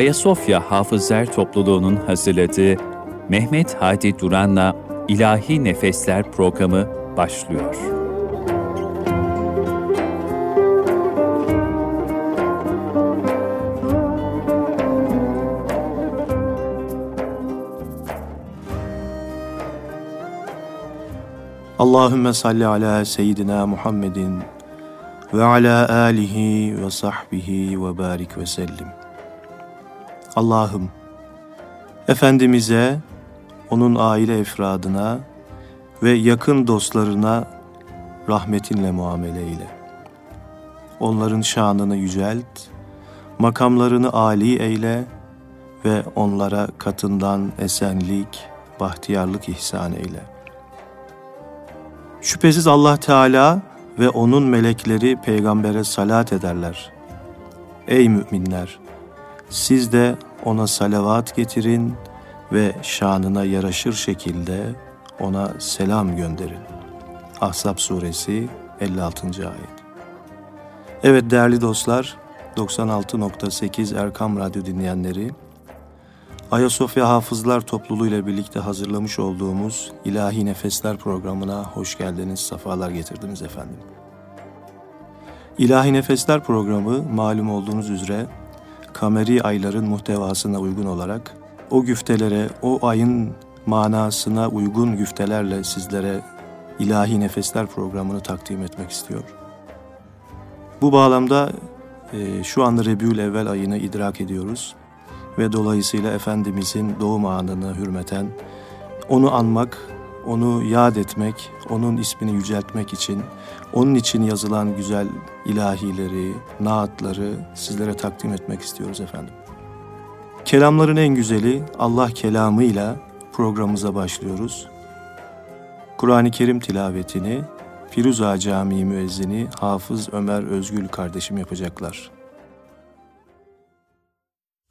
Ayasofya Hafızlar Topluluğu'nun hazırladığı Mehmet Hadi Duran'la İlahi Nefesler programı başlıyor. Allahümme salli ala seyyidina Muhammedin ve ala alihi ve sahbihi ve barik ve sellim. Allah'ım, Efendimiz'e, onun aile efradına ve yakın dostlarına rahmetinle muamele eyle. Onların şanını yücelt, makamlarını âli eyle ve onlara katından esenlik, bahtiyarlık ihsan eyle. Şüphesiz Allah Teala ve onun melekleri peygambere salat ederler. Ey müminler! Siz de ona salavat getirin ve şanına yaraşır şekilde ona selam gönderin. Ahzab suresi 56. ayet. Evet değerli dostlar, 96.8 Erkam Radyo dinleyenleri, Ayasofya Hafızlar Topluluğu ile birlikte hazırlamış olduğumuz İlahi Nefesler programına hoş geldiniz, sefalar getirdiniz efendim. İlahi Nefesler programı malum olduğunuz üzere kameri ayların muhtevasına uygun olarak o güftelere, o ayın manasına uygun güftelerle sizlere İlahi Nefesler programını takdim etmek istiyor. Bu bağlamda e, şu anda Rebül Evvel ayını idrak ediyoruz ve dolayısıyla Efendimizin doğum anını hürmeten onu anmak, onu yad etmek, onun ismini yüceltmek için, onun için yazılan güzel ilahileri, naatları sizlere takdim etmek istiyoruz efendim. Kelamların en güzeli Allah kelamıyla programımıza başlıyoruz. Kur'an-ı Kerim tilavetini Firuza Camii müezzini Hafız Ömer Özgül kardeşim yapacaklar.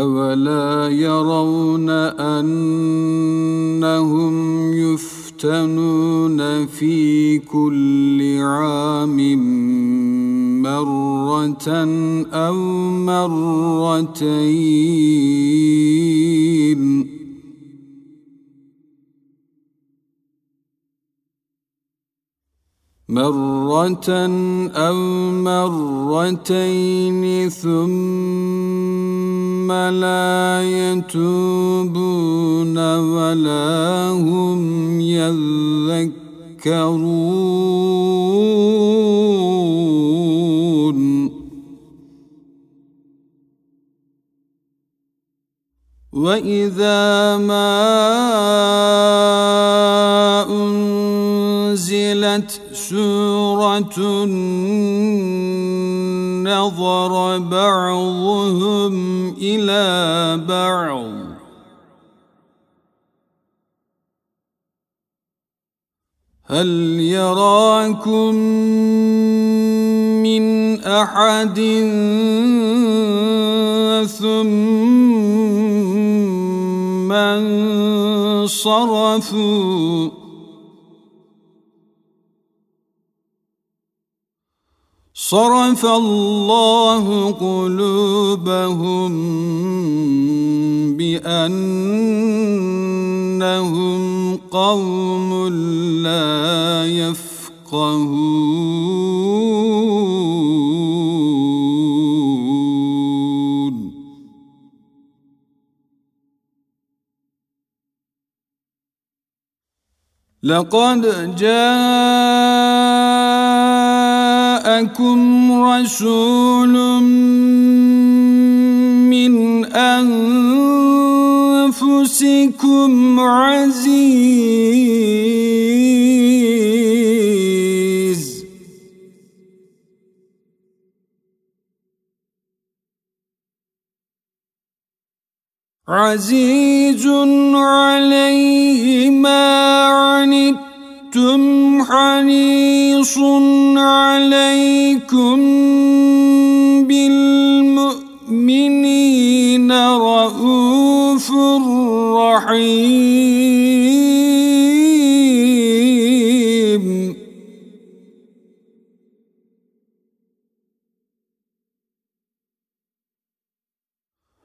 أولا يرون أنهم يفتنون في كل عام مرة أو مرتين مرة أو مرتين ثم لا يتوبون ولا هم يذكرون. وإذا ما أنزلت سورة نظر بعضهم إلى بعض. هل يراكم من أحد ثم انصرفوا؟ صرف الله قلوبهم بأنهم قوم لا يفقهون. لقد جاءكم رسول من أنفسكم عزيز. عزيز عليه ما عنتم حريص عليكم بالمؤمنين رؤوف رحيم.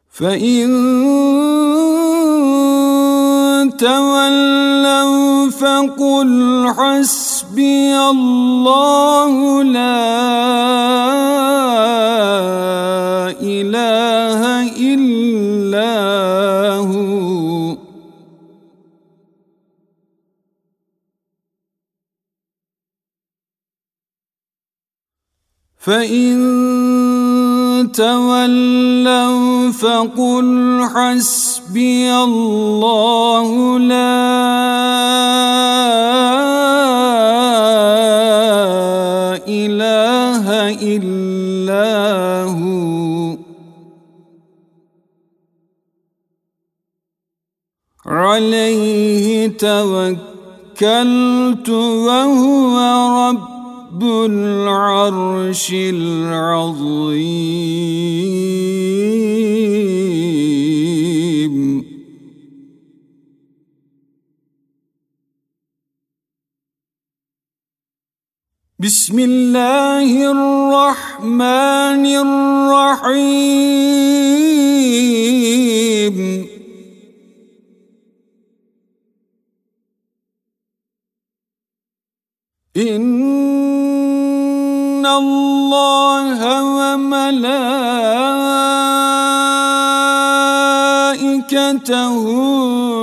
فإن تولوا فقل حسبي الله لا إله إلا هو. فإن تولوا فقل حسبي الله لا إله إلا هو. عليه توكلت وهو رب رب العرش العظيم. بسم الله الرحمن الرحيم. إن الله وملائكته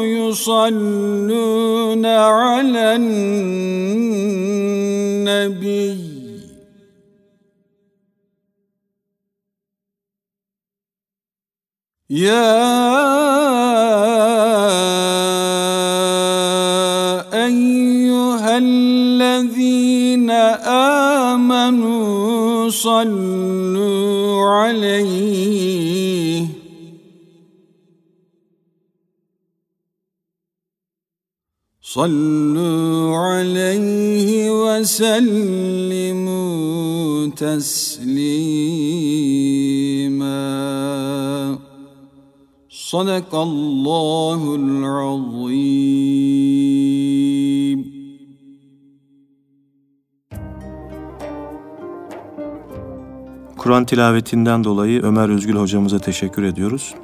يصلون على النبي النبي. يا أيها الذين آمنوا صلوا عليه. صلوا عليه وسلموا تسليما صدق الله العظيم Kur'an tilavetinden dolayı Ömer Özgül hocamıza teşekkür ediyoruz.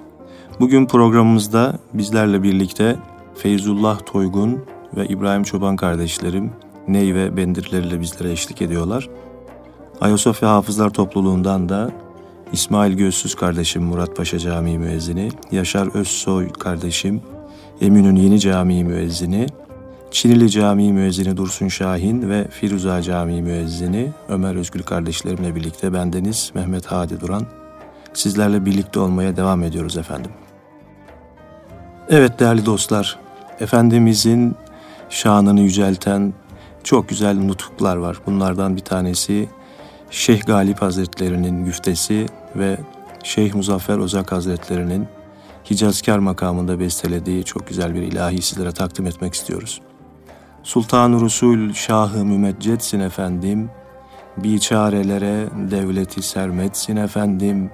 Bugün programımızda bizlerle birlikte Feyzullah Toygun ve İbrahim Çoban kardeşlerim Ney ve bendirleriyle bizlere eşlik ediyorlar. Ayasofya Hafızlar Topluluğundan da İsmail Gözsüz kardeşim Murat Paşa Camii müezzini, Yaşar Özsoy kardeşim Eminönü Yeni Camii müezzini, Çinili Camii müezzini Dursun Şahin ve Firuza Camii müezzini Ömer Özgül kardeşlerimle birlikte bendeniz Mehmet Hadi Duran sizlerle birlikte olmaya devam ediyoruz efendim. Evet değerli dostlar, Efendimizin şanını yücelten çok güzel nutuklar var. Bunlardan bir tanesi Şeyh Galip Hazretlerinin güftesi ve Şeyh Muzaffer Ozak Hazretlerinin Hicazkar makamında bestelediği çok güzel bir ilahi sizlere takdim etmek istiyoruz. Sultan-ı Rusul Şahı Mümeccetsin efendim, biçarelere devleti sermetsin efendim,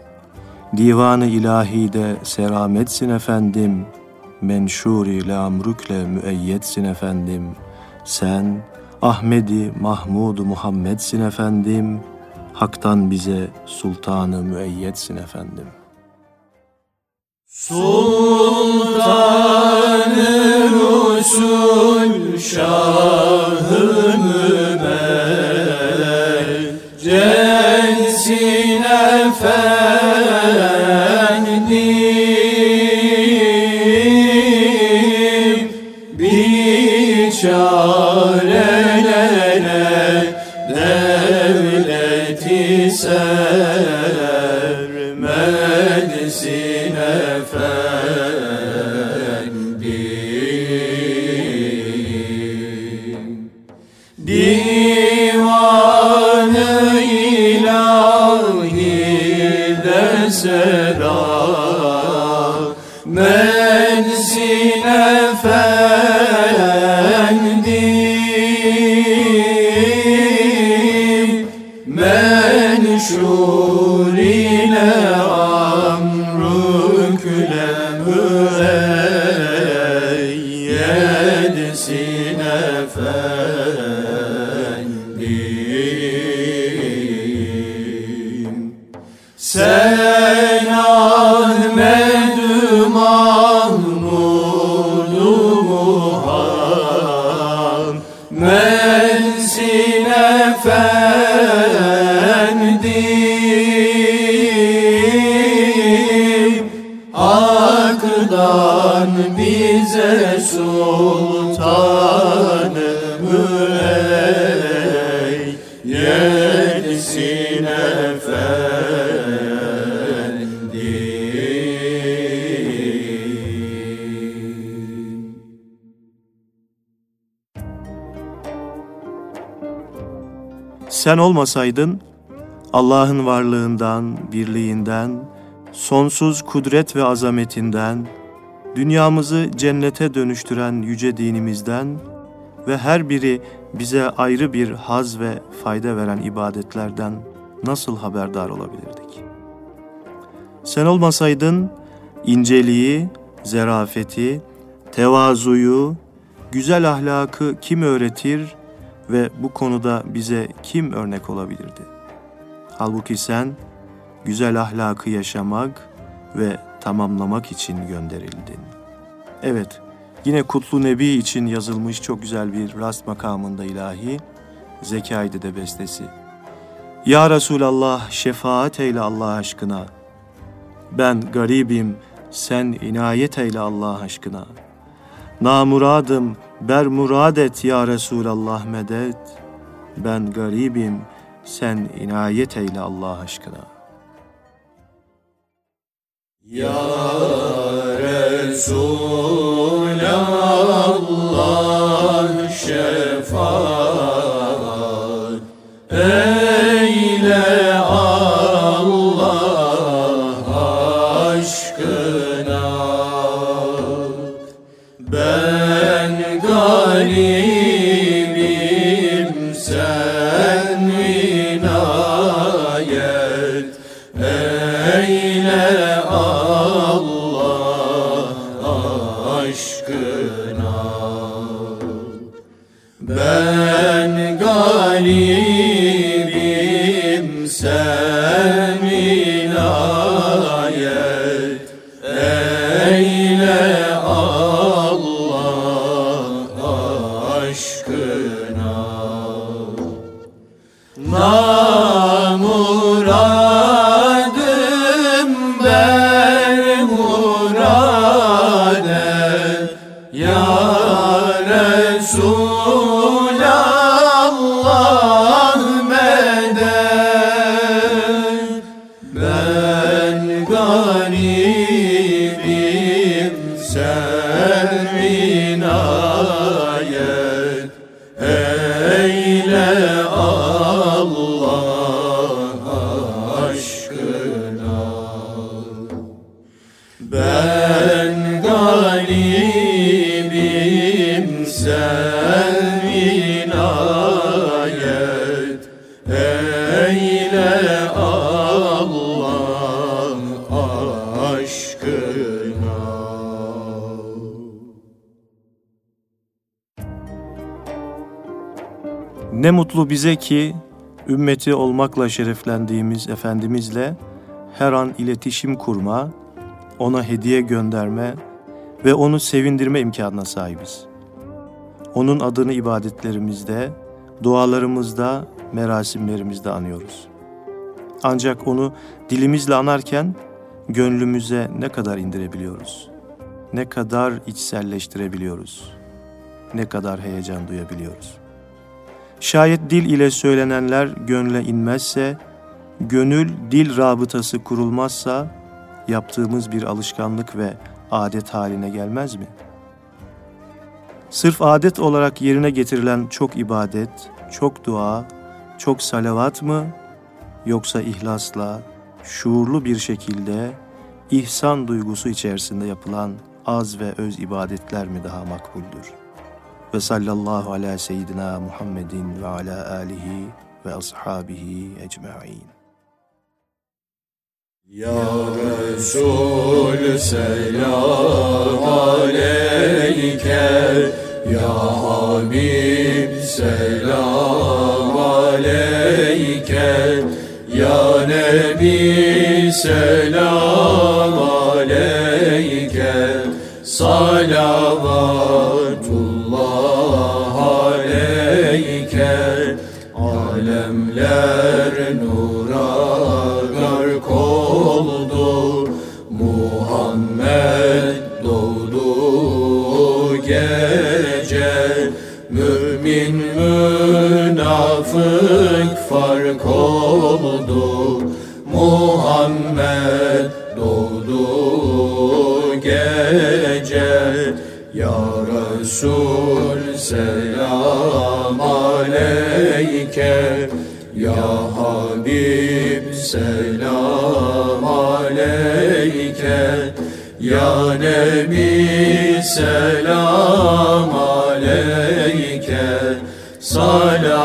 divanı ilahide serametsin efendim, menşuri le amrükle müeyyetsin efendim, sen Ahmedi Mahmud Muhammedsin efendim, haktan bize sultanı müeyyetsin efendim. Sultanı Resul Şahı الزينة Sen olmasaydın Allah'ın varlığından, birliğinden, sonsuz kudret ve azametinden, dünyamızı cennete dönüştüren yüce dinimizden ve her biri bize ayrı bir haz ve fayda veren ibadetlerden nasıl haberdar olabilirdik? Sen olmasaydın inceliği, zerafeti, tevazuyu, güzel ahlakı kim öğretir ve bu konuda bize kim örnek olabilirdi? Halbuki sen güzel ahlakı yaşamak ve tamamlamak için gönderildin. Evet, yine Kutlu Nebi için yazılmış çok güzel bir rast makamında ilahi Zekai'de de bestesi. Ya Resulallah şefaat eyle Allah aşkına. Ben garibim, sen inayet eyle Allah aşkına. Namuradım, ber murad et ya Resulallah medet. Ben garibim, sen inayet eyle Allah aşkına. Ya Resulallah şefaat garibim sen Ne mutlu bize ki ümmeti olmakla şereflendiğimiz Efendimizle her an iletişim kurma, ona hediye gönderme ve onu sevindirme imkanına sahibiz. Onun adını ibadetlerimizde, dualarımızda, merasimlerimizde anıyoruz. Ancak onu dilimizle anarken gönlümüze ne kadar indirebiliyoruz? Ne kadar içselleştirebiliyoruz? Ne kadar heyecan duyabiliyoruz? Şayet dil ile söylenenler gönle inmezse, gönül dil rabıtası kurulmazsa, yaptığımız bir alışkanlık ve adet haline gelmez mi? Sırf adet olarak yerine getirilen çok ibadet, çok dua, çok salavat mı? Yoksa ihlasla, şuurlu bir şekilde ihsan duygusu içerisinde yapılan az ve öz ibadetler mi daha makbuldür? Ve sallallahu ala seyyidina Muhammedin ve ala alihi ve ashabihi ecma'in. Ya Resul selam aleyke Ya Habib selam aleyke Ya Nebi selam aleyke Salavatullah münafık fark oldu. Muhammed doğdu gece. Ya Resul selam aleyke Ya Habib selam aleyke Ya Nebi selam Salavatullah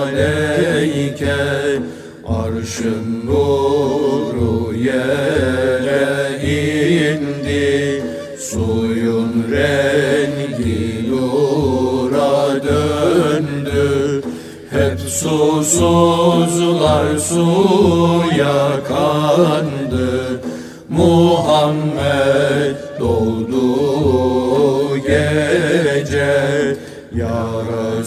aleyke Arşın nuru yere indi Suyun rengi nura döndü. Hep susuzlar suya kandı Muhammed doğdu Ya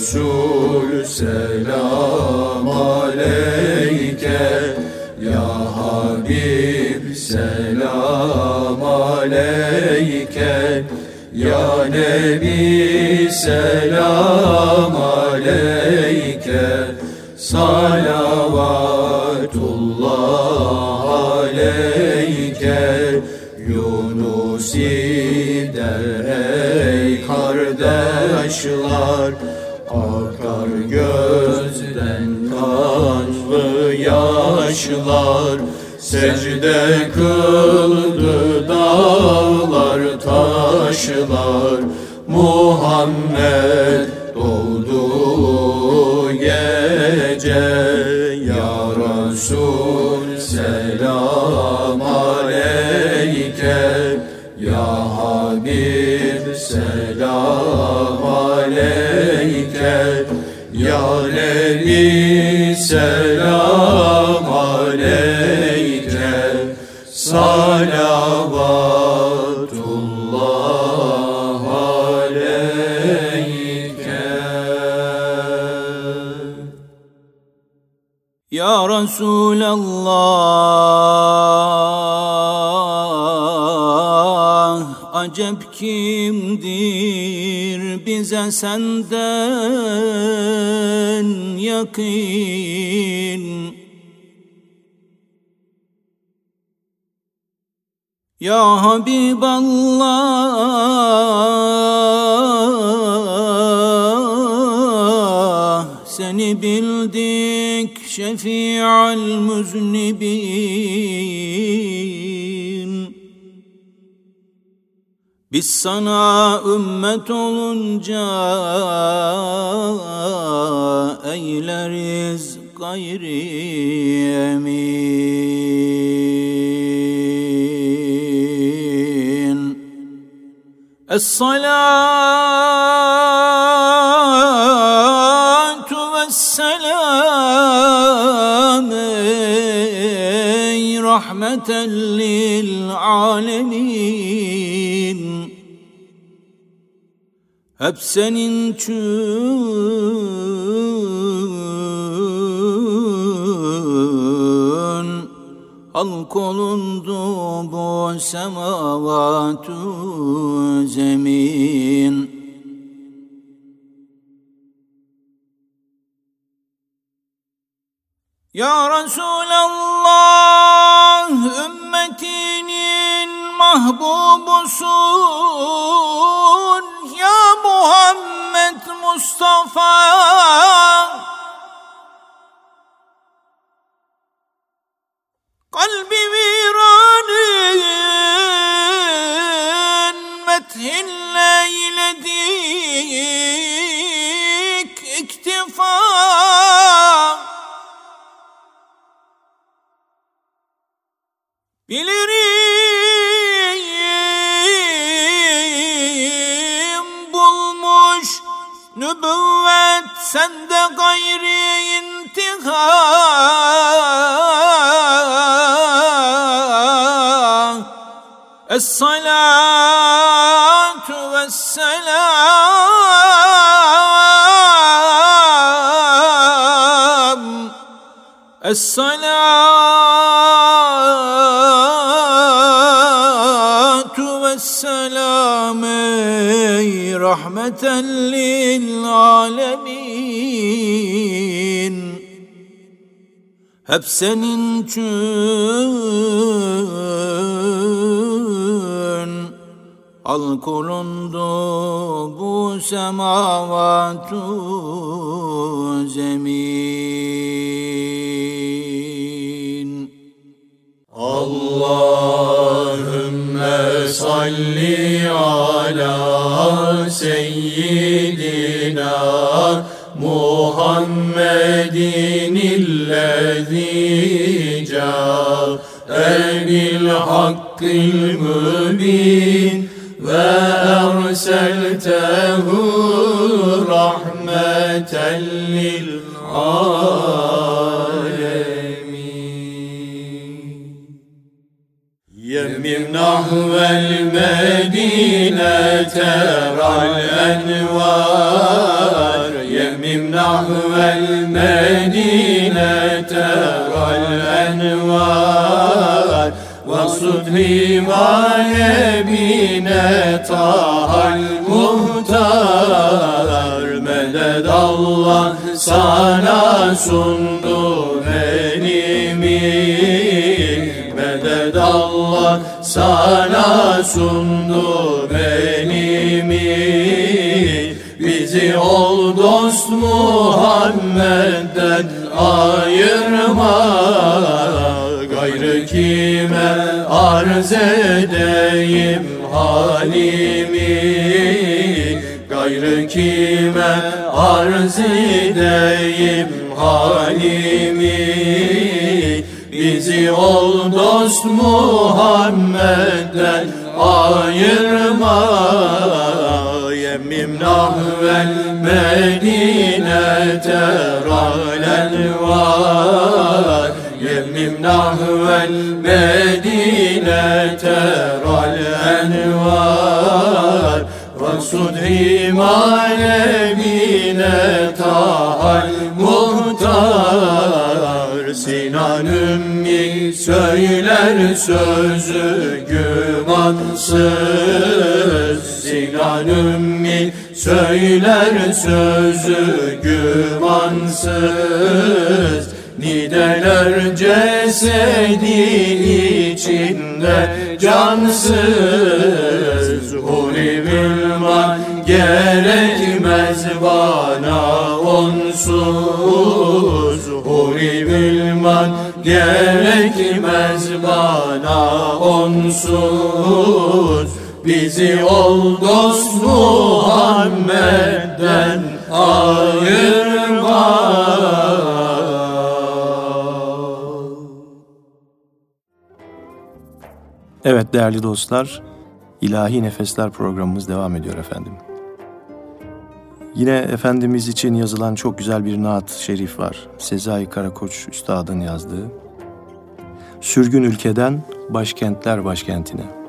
Resul selam aleyke. Ya Habib selam aleyke. Ya Nebi selam aleyke. Salavatullah aleyke. Yunusi der ey kardeşler yaşlar Secde kıldı dağlar taşlar. Muhammed doğdu gece Ya Resul selam aleyke. Ya Habib selam aleyke. Ya Nebi selam Resulallah acep kimdir bize senden yakın? Ya Habiballah seni bildik şefi'al müznibin. Biz sana ümmet olunca eyleriz gayri emin. Es-salatu vesselam lil alemin. Hep senin için halk olundu bu semavatu zemin. Ya Resulallah mahbubusun Ya Muhammed Mustafa gayri intiha Es-salatu vesselam Es-salatu vesselam ey rahmeten lil alemin Hep senin için Halk olundu bu semavatu zemin. Allahümme salli ala seyyidina محمد الذي جاء بالحق المبين وأرسلته رحمة للعالمين. يمم نحو المدينة ترى الأنوار. يمم نحو المدينة ترى الأنوار واقصد بنا طه المختار مدد الله sana sundu benimi Medet Allah sana sundu benimi Bizi ol dost Muhammed'den ayırma. Gayrı kime arz edeyim halimi? Gayrı kime arz edeyim halimi? Bizi ol dost Muhammed'den ayırma Yemim nahvel Medine teralen var. Yemim nahvel Medine teralen var. Vaksud himalebine tahal muhtar. Sinan ümmi söyler sözü gümansız. Sinan ümmi söyler sözü gümansız. Nideler cesedi içinde cansız. Huri bilman gerekmez bana onsuz. Huri bilman gerekmez bana onsuz Bizi ol dost Muhammed'den ayırma Evet değerli dostlar, İlahi Nefesler programımız devam ediyor efendim. Yine Efendimiz için yazılan çok güzel bir naat şerif var. Sezai Karakoç Üstad'ın yazdığı. Sürgün ülkeden başkentler başkentine.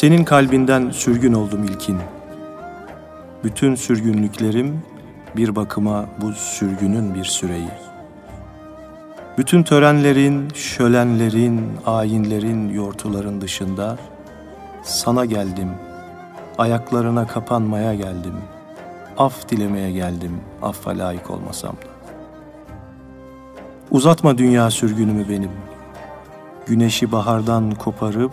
Senin kalbinden sürgün oldum ilkin. Bütün sürgünlüklerim bir bakıma bu sürgünün bir süreyi. Bütün törenlerin, şölenlerin, ayinlerin, yortuların dışında sana geldim. Ayaklarına kapanmaya geldim. Af dilemeye geldim, affa layık olmasam da. Uzatma dünya sürgünümü benim. Güneşi bahardan koparıp,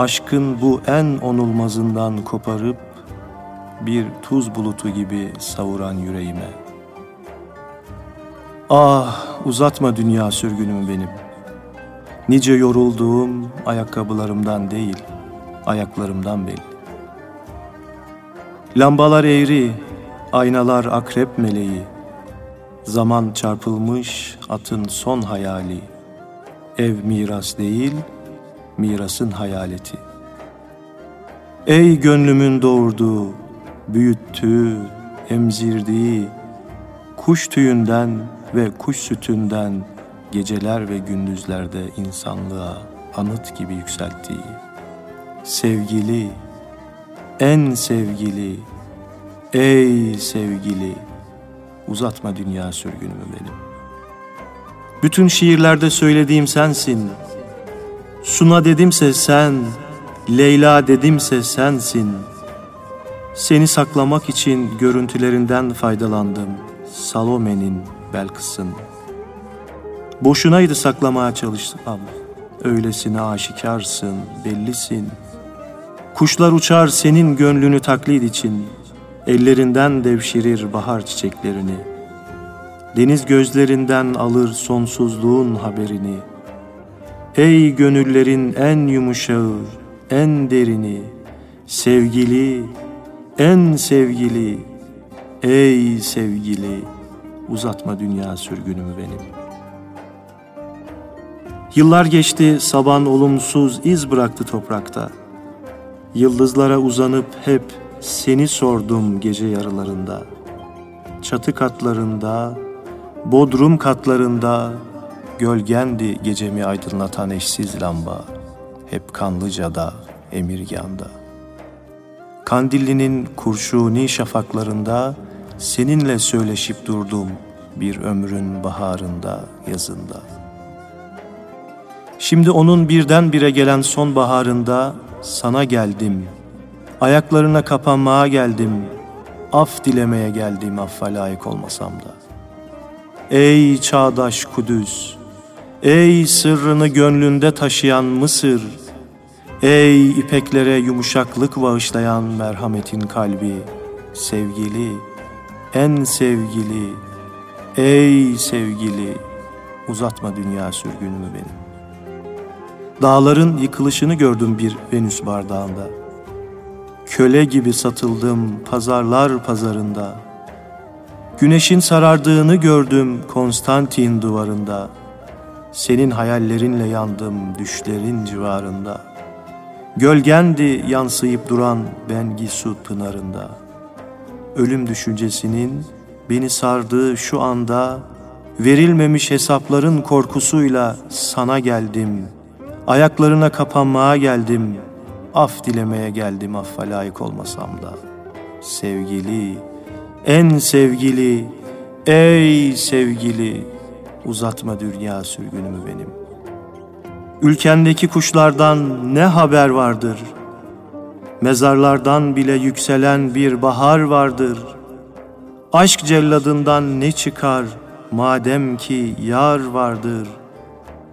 aşkın bu en onulmazından koparıp, bir tuz bulutu gibi savuran yüreğime. Ah uzatma dünya sürgünümü benim. Nice yorulduğum ayakkabılarımdan değil, ayaklarımdan belli. Lambalar eğri, aynalar akrep meleği. Zaman çarpılmış atın son hayali. Ev miras değil, mirasın hayaleti. Ey gönlümün doğurduğu, büyüttüğü, emzirdiği, kuş tüyünden ve kuş sütünden geceler ve gündüzlerde insanlığa anıt gibi yükselttiği, sevgili, en sevgili, ey sevgili, uzatma dünya sürgünümü benim. Bütün şiirlerde söylediğim sensin, Suna dedimse sen, Leyla dedimse sensin. Seni saklamak için görüntülerinden faydalandım. Salome'nin Belkıs'ın. Boşunaydı saklamaya çalışsam. Öylesine aşikarsın, bellisin. Kuşlar uçar senin gönlünü taklit için. Ellerinden devşirir bahar çiçeklerini. Deniz gözlerinden alır sonsuzluğun haberini. Ey gönüllerin en yumuşağı, en derini, sevgili, en sevgili, ey sevgili, uzatma dünya sürgünümü benim. Yıllar geçti, saban olumsuz iz bıraktı toprakta. Yıldızlara uzanıp hep seni sordum gece yarılarında. Çatı katlarında, bodrum katlarında, gölgendi gecemi aydınlatan eşsiz lamba.'' hep Kanlıca'da, Emirgan'da. Kandilli'nin kurşuni şafaklarında seninle söyleşip durdum bir ömrün baharında, yazında. Şimdi onun birdenbire gelen sonbaharında sana geldim. Ayaklarına kapanmaya geldim. Af dilemeye geldim affa layık olmasam da. Ey çağdaş Kudüs, ey sırrını gönlünde taşıyan Mısır, Ey ipeklere yumuşaklık bağışlayan merhametin kalbi, sevgili, en sevgili, ey sevgili, uzatma dünya sürgünümü benim. Dağların yıkılışını gördüm bir Venüs bardağında. Köle gibi satıldım pazarlar pazarında. Güneşin sarardığını gördüm Konstantin duvarında. Senin hayallerinle yandım düşlerin civarında.'' Gölgendi yansıyıp duran Bengisu pınarında. Ölüm düşüncesinin beni sardığı şu anda verilmemiş hesapların korkusuyla sana geldim. Ayaklarına kapanmaya geldim. Af dilemeye geldim affa layık olmasam da. Sevgili, en sevgili, ey sevgili, uzatma dünya sürgünümü benim. Ülkendeki kuşlardan ne haber vardır? Mezarlardan bile yükselen bir bahar vardır. Aşk celladından ne çıkar madem ki yar vardır?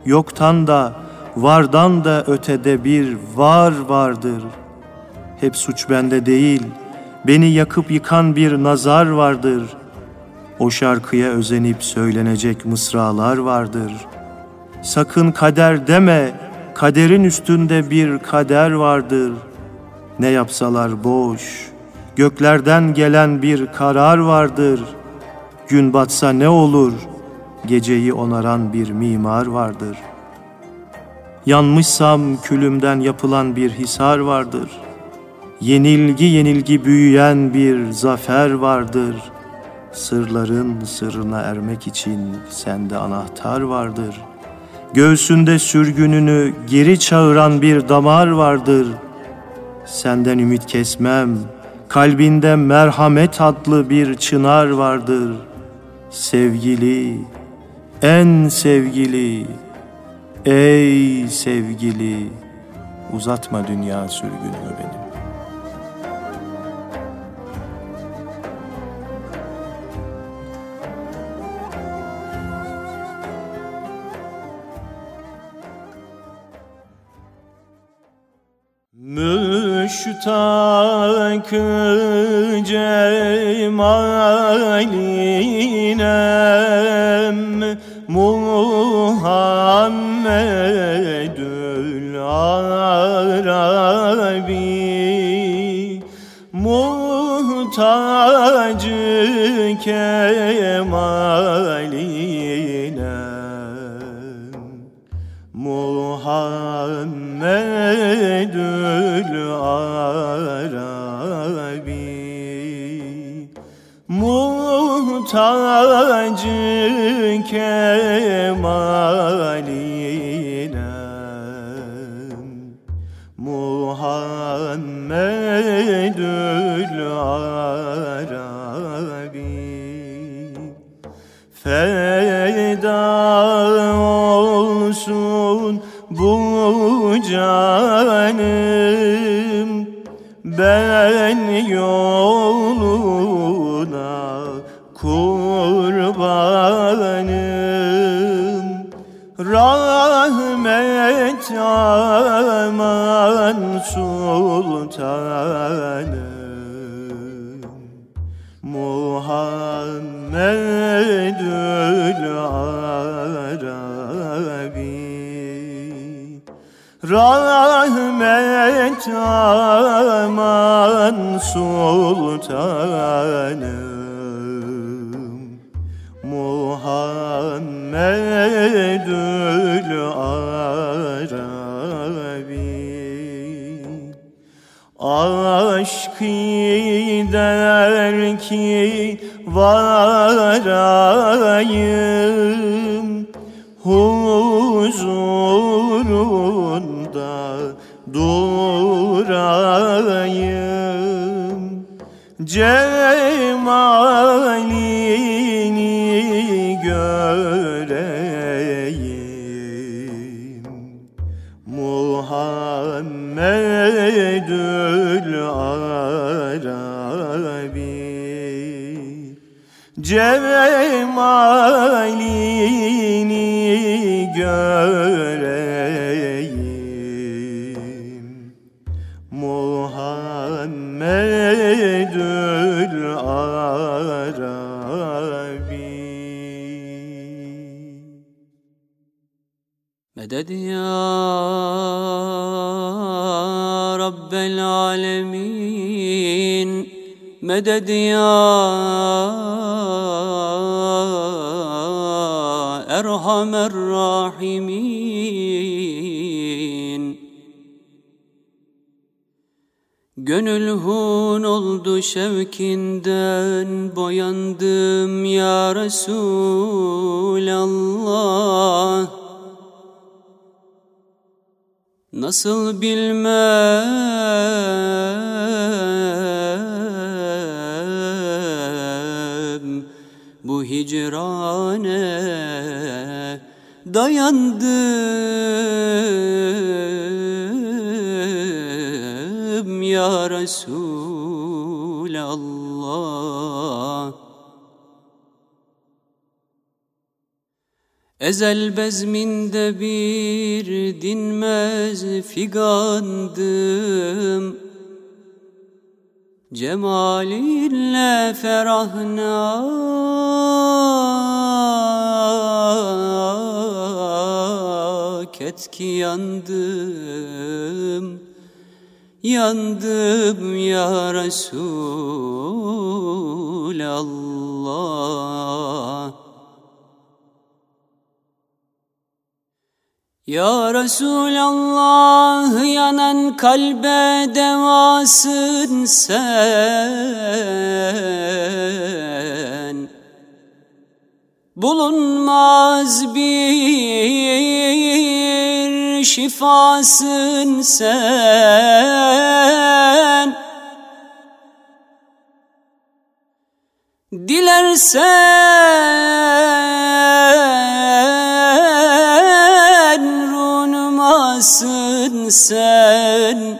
Yoktan da vardan da ötede bir var vardır. Hep suç bende değil, beni yakıp yıkan bir nazar vardır. O şarkıya özenip söylenecek mısralar vardır.'' Sakın kader deme, kaderin üstünde bir kader vardır. Ne yapsalar boş, göklerden gelen bir karar vardır. Gün batsa ne olur, geceyi onaran bir mimar vardır. Yanmışsam külümden yapılan bir hisar vardır. Yenilgi yenilgi büyüyen bir zafer vardır. Sırların sırrına ermek için sende anahtar vardır.'' Göğsünde sürgününü geri çağıran bir damar vardır. Senden ümit kesmem, kalbinde merhamet adlı bir çınar vardır. Sevgili, en sevgili, ey sevgili, uzatma dünya sürgününü benim. Müştak cemalinem Muhammedül Arabi. Muhtacı kemalinem Muhtacı sultanım Muhammedül Arabi. Rahmet aman sultanım Aşk der ki varayım. Huzurunda durayım. Cemalini cemalini göreyim. Muhammedül Arabi. Meded ya Rabbel Alemin? Meded ya أرحم الراحمين Gönül hun oldu şevkinden boyandım ya Resulallah Nasıl bilmem dayandım ya Resulallah. Ezel bezminde bir dinmez figandım. Cemalinle ferahnak et ki yandım Yandım ya Resulallah. Ya Resulallah yanan kalbe devasın sen. Bulunmaz bir şifasın sen. Dilersen runumasın sen.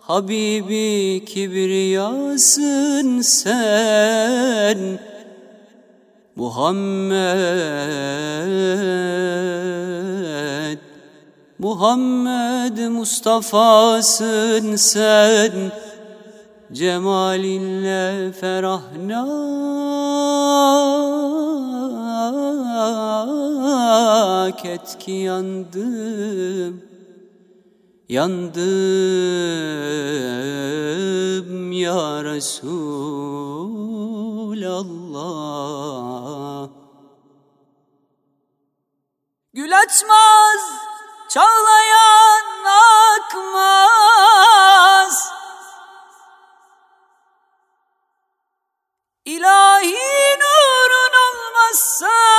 Habibi kibriyasın sen. Muhammed Muhammed Mustafa'sın sen. Cemalinle ferahnak et ki yandım. Yandım ya Resulallah. Gül açmaz Çağlayan akmaz. İlahi nurun olmazsa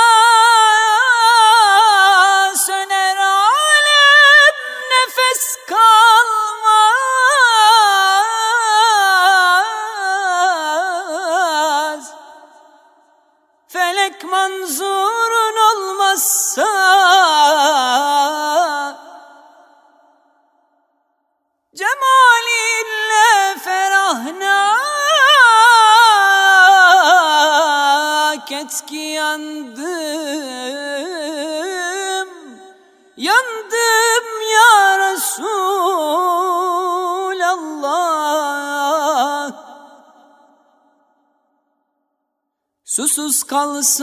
Susuz kalsam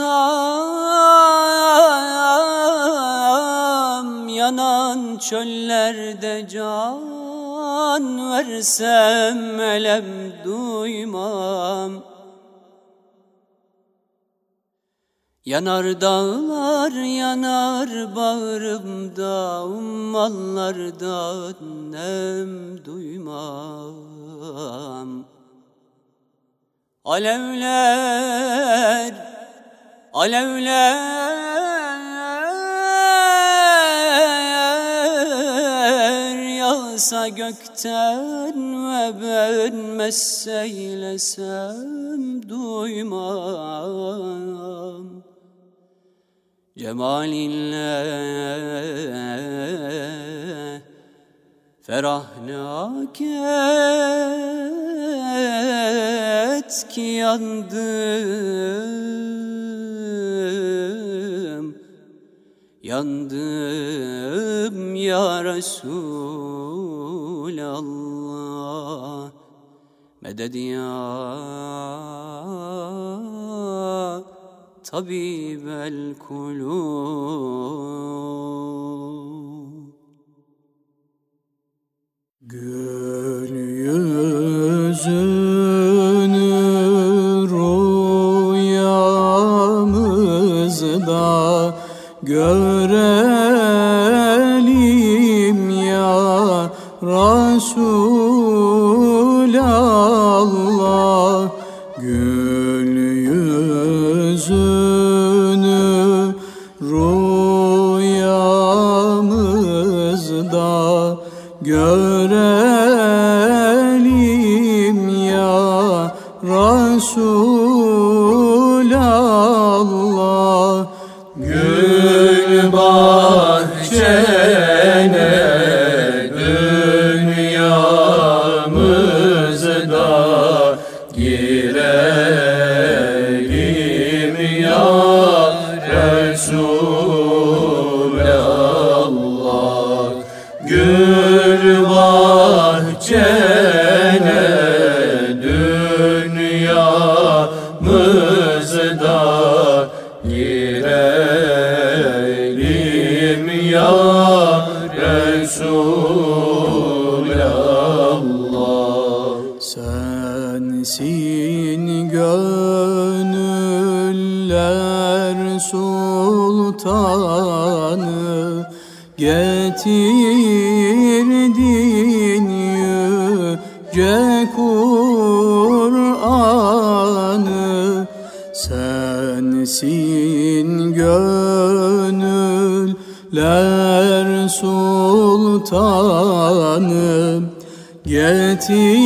yanan çöllerde can versem elem duymam. Yanar dağlar yanar bağrımda ummallardan nem duymam Alevler, alevler yağsa gökten ve ben messeylesem duymam. Cemalinle ferahnak et ki yandım. Yandım ya Resulallah. Meded ya tabibel kulub Gül yüzünü Sensin gönüller sultanı Getirdin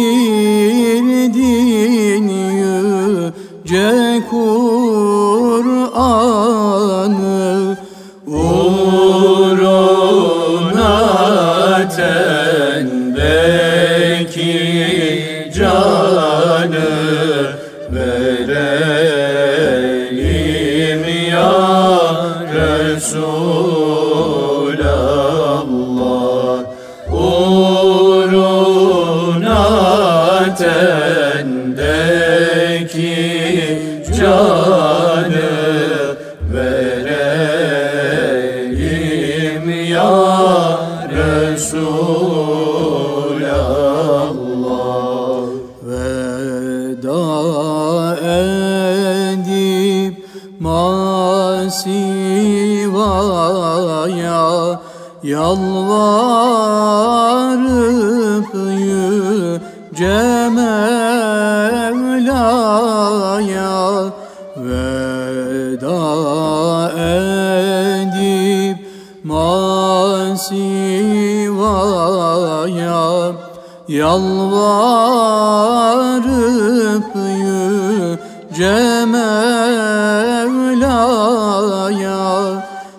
yüce Mevla'ya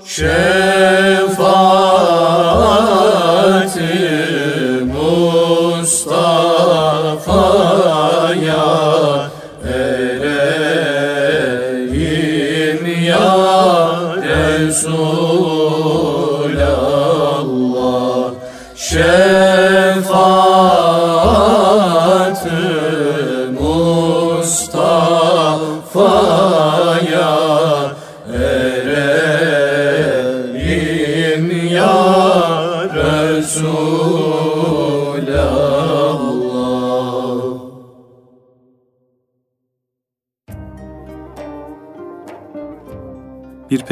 Şefaati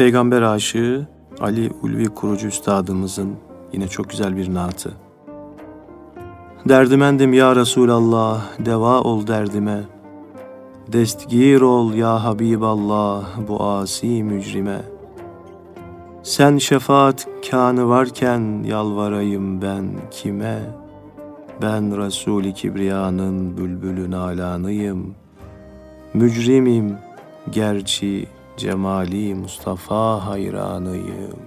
peygamber aşığı Ali Ulvi Kurucu Üstadımızın yine çok güzel bir naatı. Derdimendim ya Resulallah, deva ol derdime. Destgir ol ya Habiballah bu asi mücrime. Sen şefaat kanı varken yalvarayım ben kime? Ben Resul-i Kibriya'nın bülbülü nalanıyım. Mücrimim gerçi cemali Mustafa hayranıyım.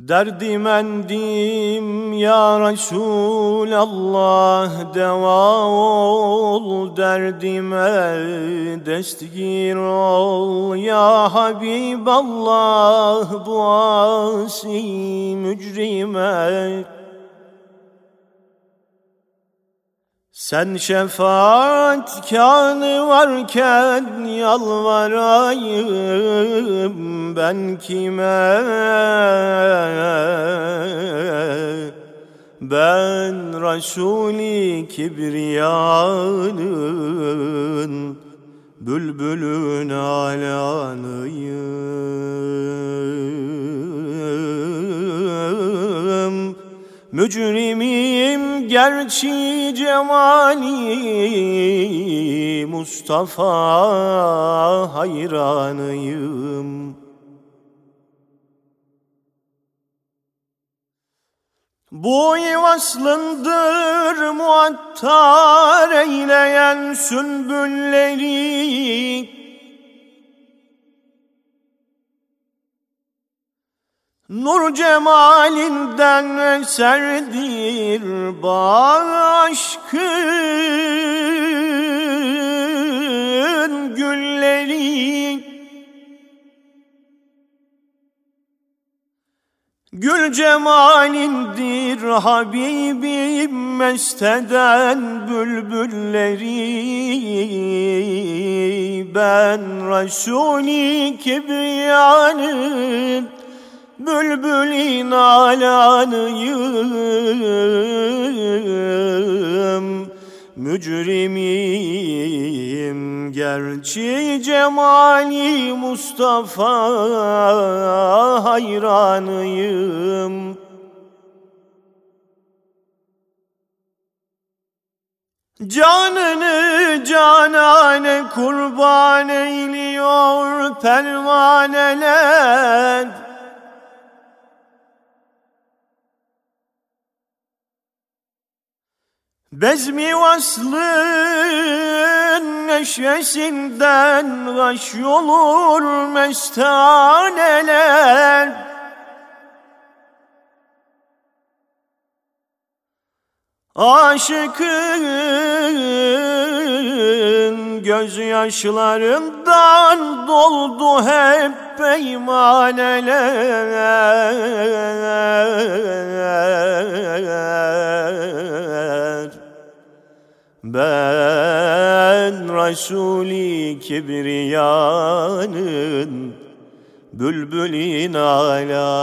Derdimendim ya Resulallah Deva ol derdime Destgir ol ya Habiballah Bu asi mücrime Sen şefaat kanı varken yalvarayım ben kime? Ben Resul-i Kibriya'nın bülbülün alanıyım. Mücrimim gerçi cemali Mustafa hayranıyım. Bu vaslındır muattar eyleyen sünbülleri Nur cemalinden eserdir aşkın gülleri. Gül cemalindir Habibim mesteden bülbülleri. Ben Resul-i Kibriyan'ın bülbülin alanıyım Mücrimim gerçi cemali Mustafa hayranıyım. Canını canane kurban eyliyor pervaneler Bezmi vaslın neşvesinden gaş olur mestaneler. Aşıkın gözyaşlarından doldu hep peymaneler Ben Resul-i Kibriya'nın bülbülin alanıyım.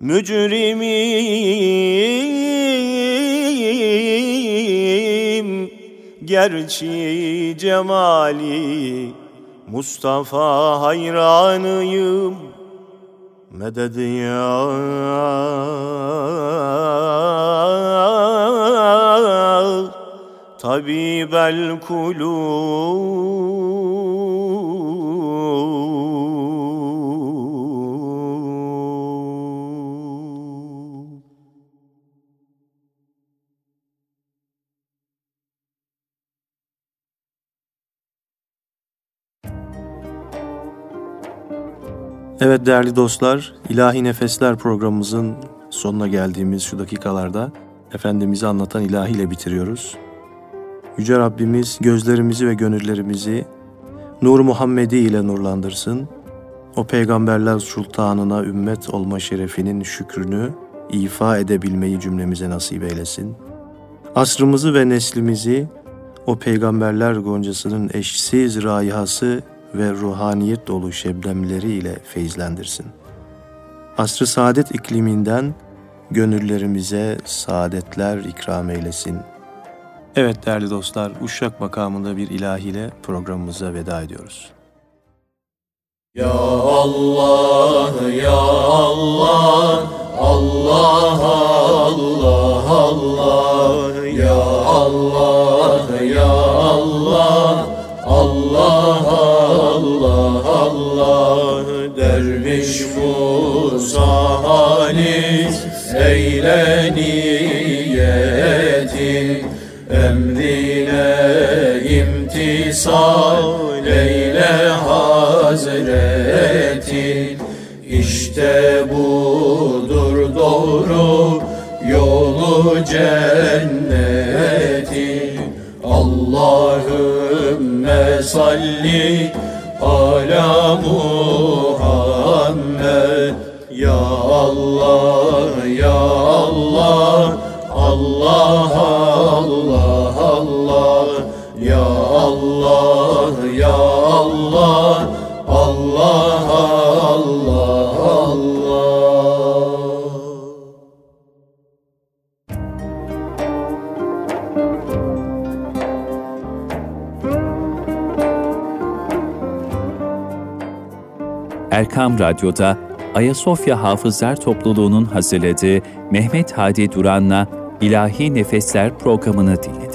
Mücrimim gerçi cemali Mustafa hayranıyım Medet ya? Tabibel kulub Evet değerli dostlar, İlahi Nefesler programımızın sonuna geldiğimiz şu dakikalarda Efendimiz'i anlatan ilahiyle bitiriyoruz. Yüce Rabbimiz gözlerimizi ve gönüllerimizi Nur Muhammedi ile nurlandırsın. O peygamberler sultanına ümmet olma şerefinin şükrünü ifa edebilmeyi cümlemize nasip eylesin. Asrımızı ve neslimizi o peygamberler goncasının eşsiz rayihası ve ruhaniyet dolu şebnemleriyle feyizlendirsin. Asr-ı saadet ikliminden gönüllerimize saadetler ikram eylesin. Evet değerli dostlar, Uşak makamında bir ilahiyle programımıza veda ediyoruz. Ya Allah, Ya Allah, Allah, Allah, Allah, cenneti. Allahümme salli ala Muhammed Ya Allah Erkam Radyo'da Ayasofya Hafızlar Topluluğu'nun hazırladığı Mehmet Hadi Duran'la İlahi Nefesler programını dinlediniz.